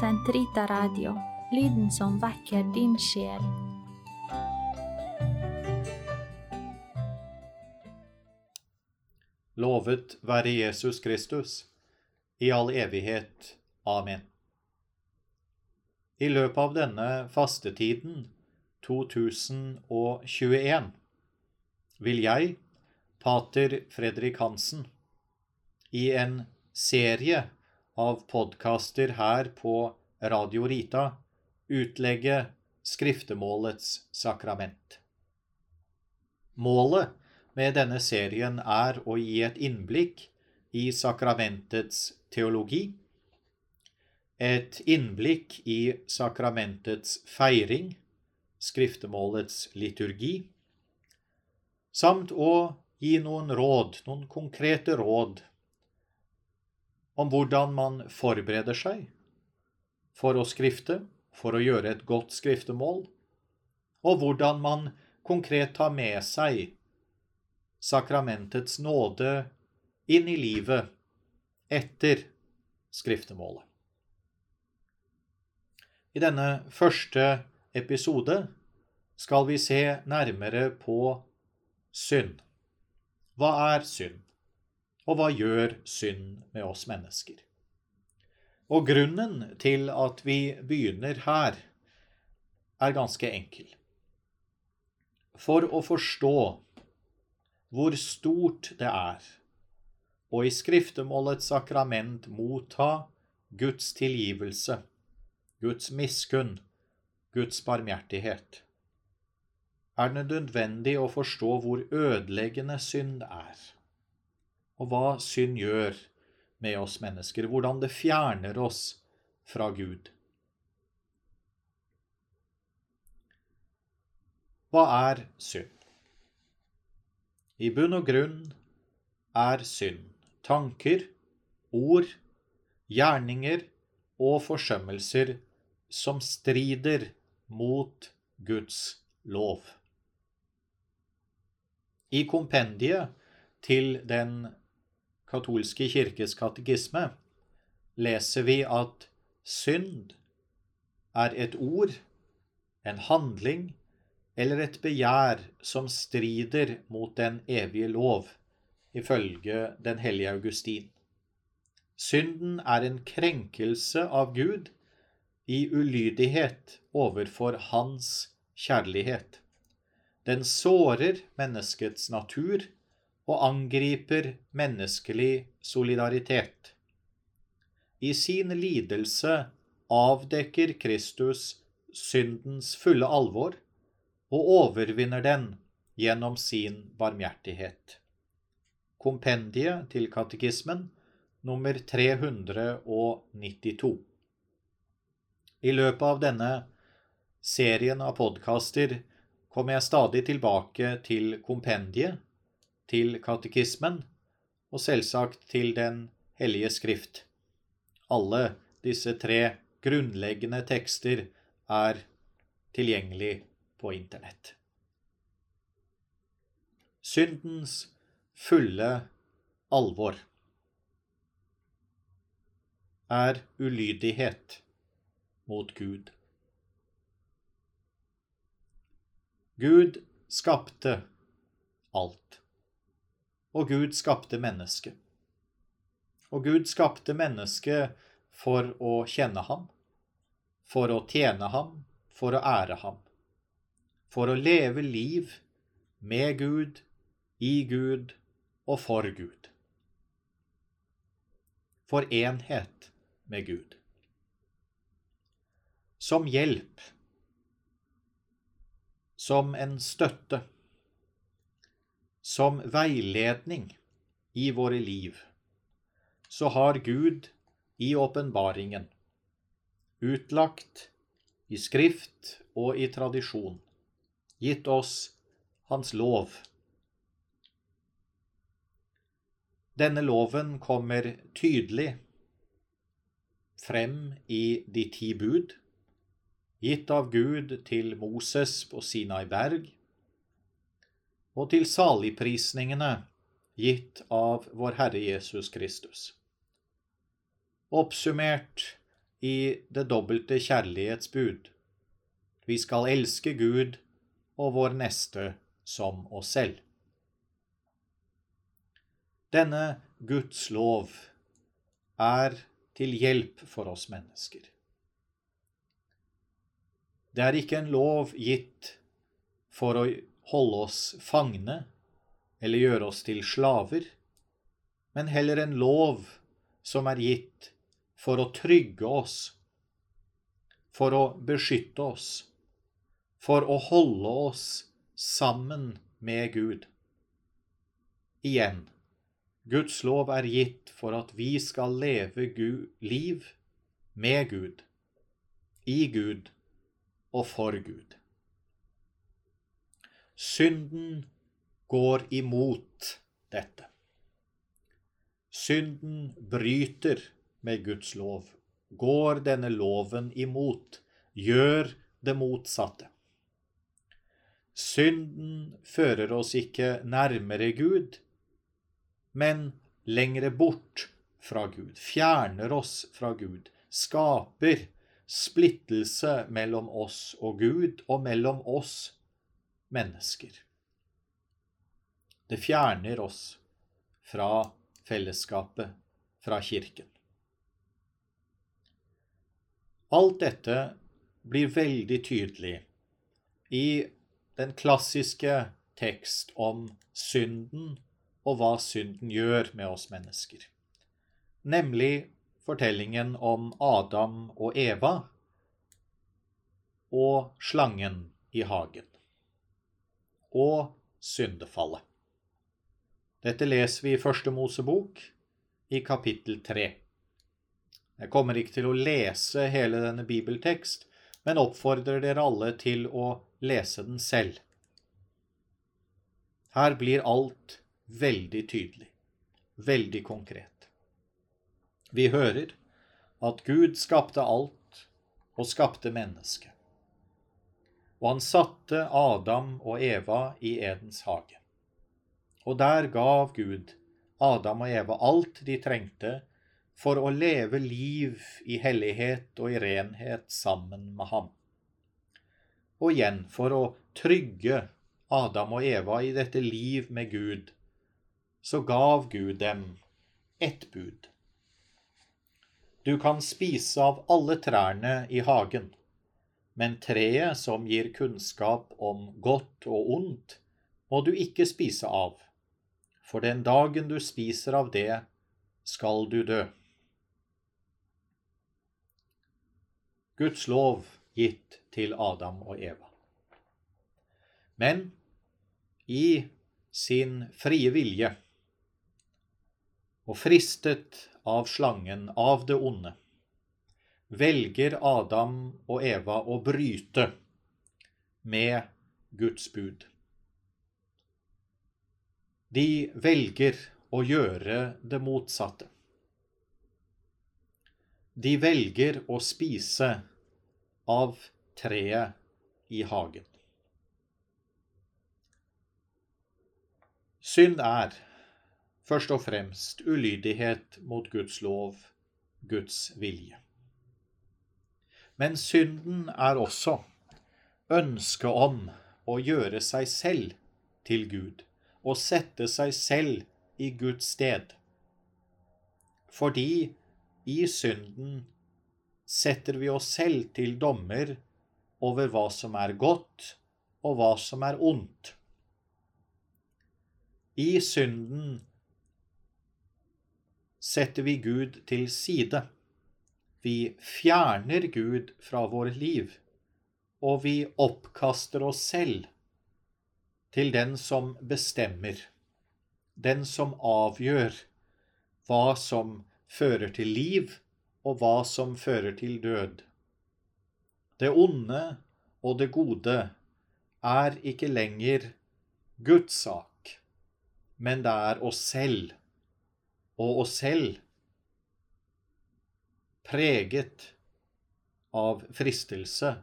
Sentrita Radio, lyden som vekker din sjel. Lovet være Jesus Kristus, i all evighet. Amen. I løpet av denne fastetiden 2021 vil jeg, pater Fredrik Hansen, i en serie av podkaster her på Radio Rita utlegge skriftemålets sakrament. Målet med denne serien er å gi et innblikk i sakramentets teologi, et innblikk i sakramentets feiring, skriftemålets liturgi, samt å gi noen råd, noen konkrete råd, om hvordan man forbereder seg for å skrifte, for å gjøre et godt skriftemål, og hvordan man konkret tar med seg sakramentets nåde inn i livet etter skriftemålet. I denne første episode skal vi se nærmere på synd. Hva er synd? Og hva gjør synd med oss mennesker? Og grunnen til at vi begynner her, er ganske enkel. For å forstå hvor stort det er å i skriftemålets sakrament motta Guds tilgivelse, Guds miskunn, Guds barmhjertighet, er det nødvendig å forstå hvor ødeleggende synd er, og hva synd gjør med oss mennesker, hvordan det fjerner oss fra Gud. Hva er synd? I bunn og grunn er synd tanker, ord, gjerninger og forsømmelser som strider mot Guds lov. I kompendiet til Den katolske kirkes katekisme leser vi at synd er et ord, en handling eller et begjær som strider mot den evige lov, ifølge den hellige Augustin. Synden er en krenkelse av Gud i ulydighet overfor Hans kjærlighet. Den sårer menneskets natur og angriper menneskelig solidaritet. I sin lidelse avdekker Kristus syndens fulle alvor og overvinner den gjennom sin barmhjertighet. Kompendiet til katekismen nummer 392. I løpet av denne serien av podkaster kommer jeg stadig tilbake til kompendiet, til katekismen og selvsagt til Den hellige skrift. Alle disse tre grunnleggende tekster er tilgjengelig på Internett. Syndens fulle alvor er ulydighet mot Gud. Gud skapte alt. Og Gud skapte mennesket. Og Gud skapte mennesket for å kjenne ham, for å tjene ham, for å ære ham. For å leve liv med Gud, i Gud og for Gud. For enhet med Gud. Som hjelp som en støtte, som veiledning i våre liv, så har Gud i åpenbaringen, utlagt i skrift og i tradisjon, gitt oss Hans lov. Denne loven kommer tydelig frem i de ti bud gitt av Gud til Moses på Sinai berg, og til saligprisningene gitt av vår Herre Jesus Kristus. Oppsummert i det dobbelte kjærlighetsbud. Vi skal elske Gud og vår neste som oss selv. Denne Guds lov er til hjelp for oss mennesker. Det er ikke en lov gitt for å holde oss fangne eller gjøre oss til slaver, men heller en lov som er gitt for å trygge oss, for å beskytte oss, for å holde oss sammen med Gud. Igjen, Guds lov er gitt for at vi skal leve Gud, liv med Gud, i Gud og for Gud. Synden går imot dette. Synden bryter med Guds lov, går denne loven imot, gjør det motsatte. Synden fører oss ikke nærmere Gud, men lengre bort fra Gud, fjerner oss fra Gud, skaper splittelse mellom oss og Gud, og mellom oss mennesker. Det fjerner oss fra fellesskapet, fra kirken. Alt dette blir veldig tydelig i den klassiske tekst om synden og hva synden gjør med oss mennesker. Nemlig fortellingen om Adam og Eva og slangen i hagen. Og syndefallet. Dette leser vi i Første Mosebok i kapittel tre. Jeg kommer ikke til å lese hele denne bibeltekst, men oppfordrer dere alle til å lese den selv. Her blir alt veldig tydelig, veldig konkret. Vi hører at Gud skapte alt og skapte mennesket. Og han satte Adam og Eva i Edens hage. Og der gav Gud Adam og Eva alt de trengte for å leve liv i hellighet og i renhet sammen med ham. Og igjen for å trygge Adam og Eva i dette liv med Gud så gav Gud dem ett bud. Du kan spise av alle trærne i hagen, men treet som gir kunnskap om godt og ondt, må du ikke spise av, for den dagen du spiser av det, skal du dø. Guds lov gitt til Adam og Eva. Men i sin frie vilje og fristet av slangen, av det onde, velger Adam og Eva å bryte med Guds bud. De velger å gjøre det motsatte. De velger å spise av treet i hagen. Synd er først og fremst ulydighet mot Guds lov, Guds vilje. Men synden er også ønsket om å gjøre seg selv til Gud, og sette seg selv i Guds sted. Fordi i synden setter vi oss selv til dommer over hva som er godt, og hva som er ondt. I synden setter vi Gud til side. Vi fjerner Gud fra vår liv, og vi oppkaster oss selv til den som bestemmer, den som avgjør hva som fører til liv, og hva som fører til død. Det onde og det gode er ikke lenger Guds sak, men det er oss selv og oss selv preget av fristelse,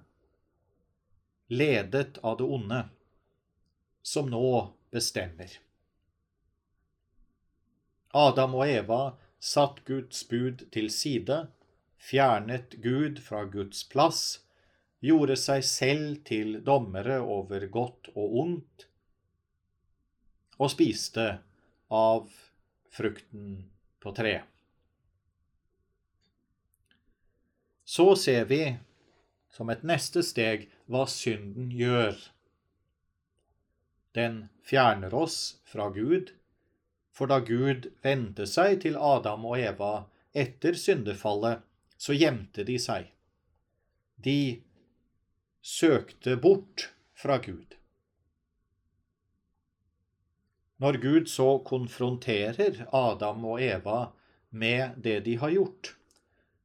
ledet av det onde, som nå bestemmer. Adam og Eva satt Guds bud til side, fjernet Gud fra Guds plass, gjorde seg selv til dommere over godt og ondt, og spiste av frukten på treet. Så ser vi som et neste steg hva synden gjør. Den fjerner oss fra Gud, for da Gud vendte seg til Adam og Eva etter syndefallet, så gjemte de seg. De søkte bort fra Gud. Når Gud så konfronterer Adam og Eva med det de har gjort,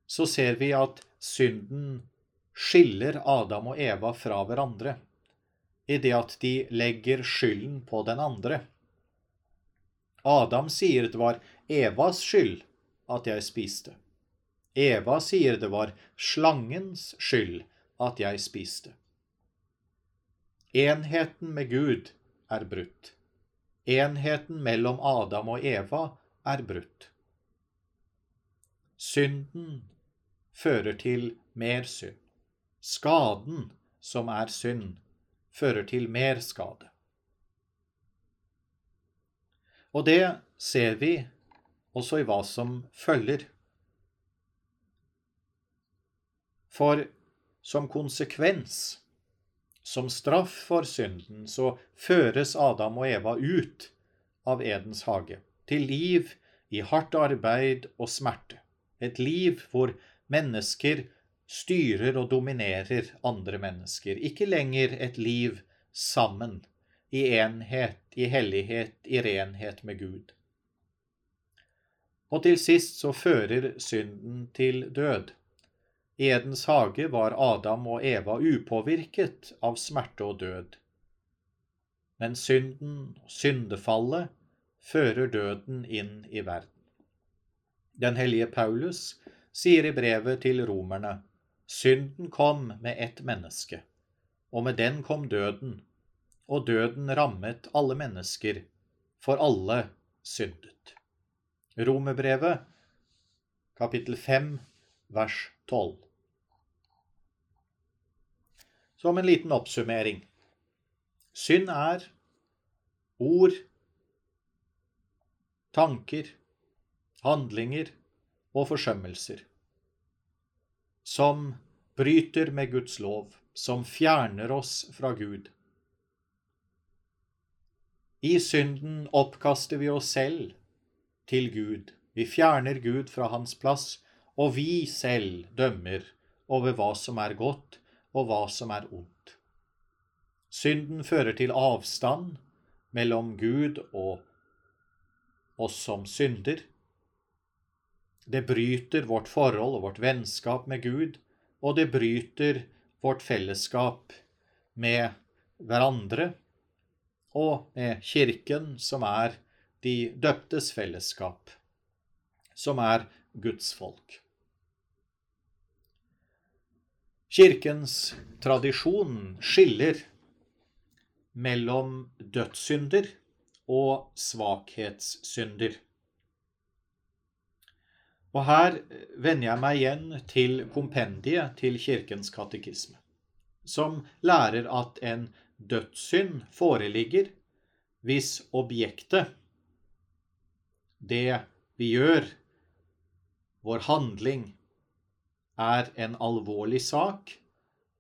så ser vi at synden skiller Adam og Eva fra hverandre i det at de legger skylden på den andre. Adam sier det var Evas skyld at jeg spiste. Eva sier det var slangens skyld at jeg spiste. Enheten med Gud er brutt. Enheten mellom Adam og Eva er brutt. Synden fører til mer synd. Skaden, som er synd, fører til mer skade. Og det ser vi også i hva som følger. For som konsekvens, som straff for synden, så føres Adam og Eva ut av Edens hage, til liv i hardt arbeid og smerte. Et liv hvor mennesker styrer og dominerer andre mennesker. Ikke lenger et liv sammen, i enhet, i hellighet, i renhet med Gud. Og til sist så fører synden til død. I Edens hage var Adam og Eva upåvirket av smerte og død. Men synden, syndefallet, fører døden inn i verden. Den hellige Paulus sier i brevet til romerne synden kom med ett menneske, og med den kom døden, og døden rammet alle mennesker, for alle syndet. Romerbrevet, kapittel 5, vers 12. Som en liten oppsummering. Synd er ord, tanker, handlinger og forsømmelser som bryter med Guds lov, som fjerner oss fra Gud. I synden oppkaster vi oss selv til Gud. Vi fjerner Gud fra hans plass, og vi selv dømmer over hva som er godt, og hva som er ondt. Synden fører til avstand mellom Gud og oss som synder. Det bryter vårt forhold og vårt vennskap med Gud, og det bryter vårt fellesskap med hverandre og med Kirken, som er de døptes fellesskap, som er Guds folk. Kirkens tradisjon skiller mellom dødssynder og svakhetssynder. Og her vender jeg meg igjen til kompendiet til Kirkens katekisme, som lærer at en dødssynd foreligger hvis objektet, det vi gjør, vår handling, er en alvorlig sak,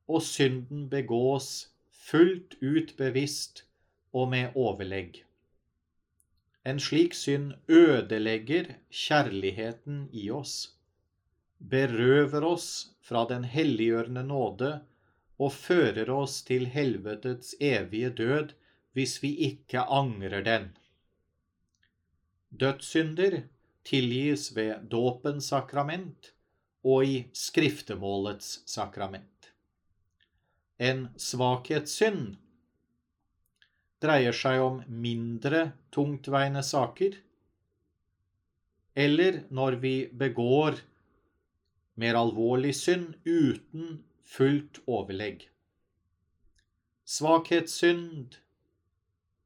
og synden begås fullt ut bevisst og med overlegg. En slik synd ødelegger kjærligheten i oss, berøver oss fra den helliggjørende nåde og fører oss til helvetets evige død hvis vi ikke angrer den. Dødssynder tilgis ved dåpens sakrament og i skriftemålets sakrament. En svakhetssynd dreier seg om mindre tungtveiende saker, eller når vi begår mer alvorlig synd uten fullt overlegg. Svakhetssynd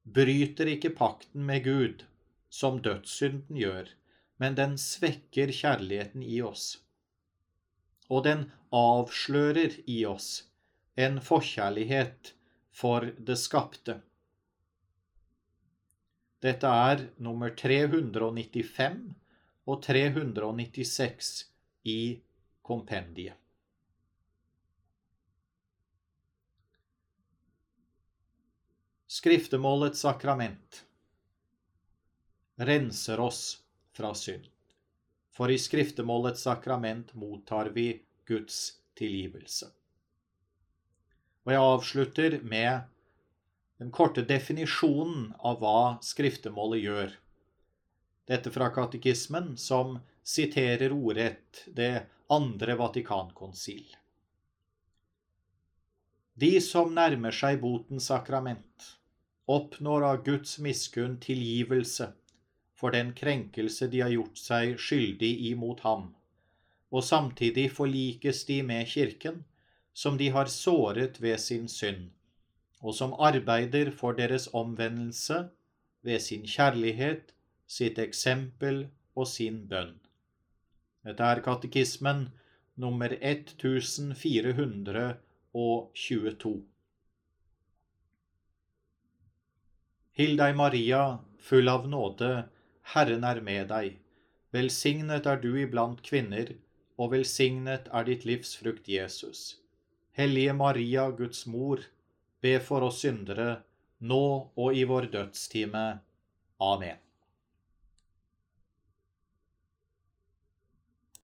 bryter ikke pakten med Gud, som dødssynden gjør, men den svekker kjærligheten i oss. og den avslører i oss en forkjærlighet for det skapte. Dette er nummer 395 og 396 i kompendiet. Skriftemålets sakrament renser oss fra synd, for i skriftemålets sakrament mottar vi Guds tilgivelse. Og jeg avslutter med den korte definisjonen av hva skriftemålet gjør. Dette fra katekismen, som siterer ordrett det andre Vatikankonsil. De som nærmer seg botens sakrament, oppnår av Guds miskunn tilgivelse for den krenkelse de har gjort seg skyldig imot ham, og samtidig forlikes de med Kirken, som de har såret ved sin synd, og som arbeider for deres omvendelse ved sin kjærlighet, sitt eksempel og sin bønn. Dette er katekismen nummer 1422. Hill deg, Maria, full av nåde, Herren er med deg. Velsignet er du iblant kvinner, og velsignet er ditt livs frukt, Jesus. Hellige Maria, Guds mor, be for oss syndere, nå og i vår dødstime. Amen.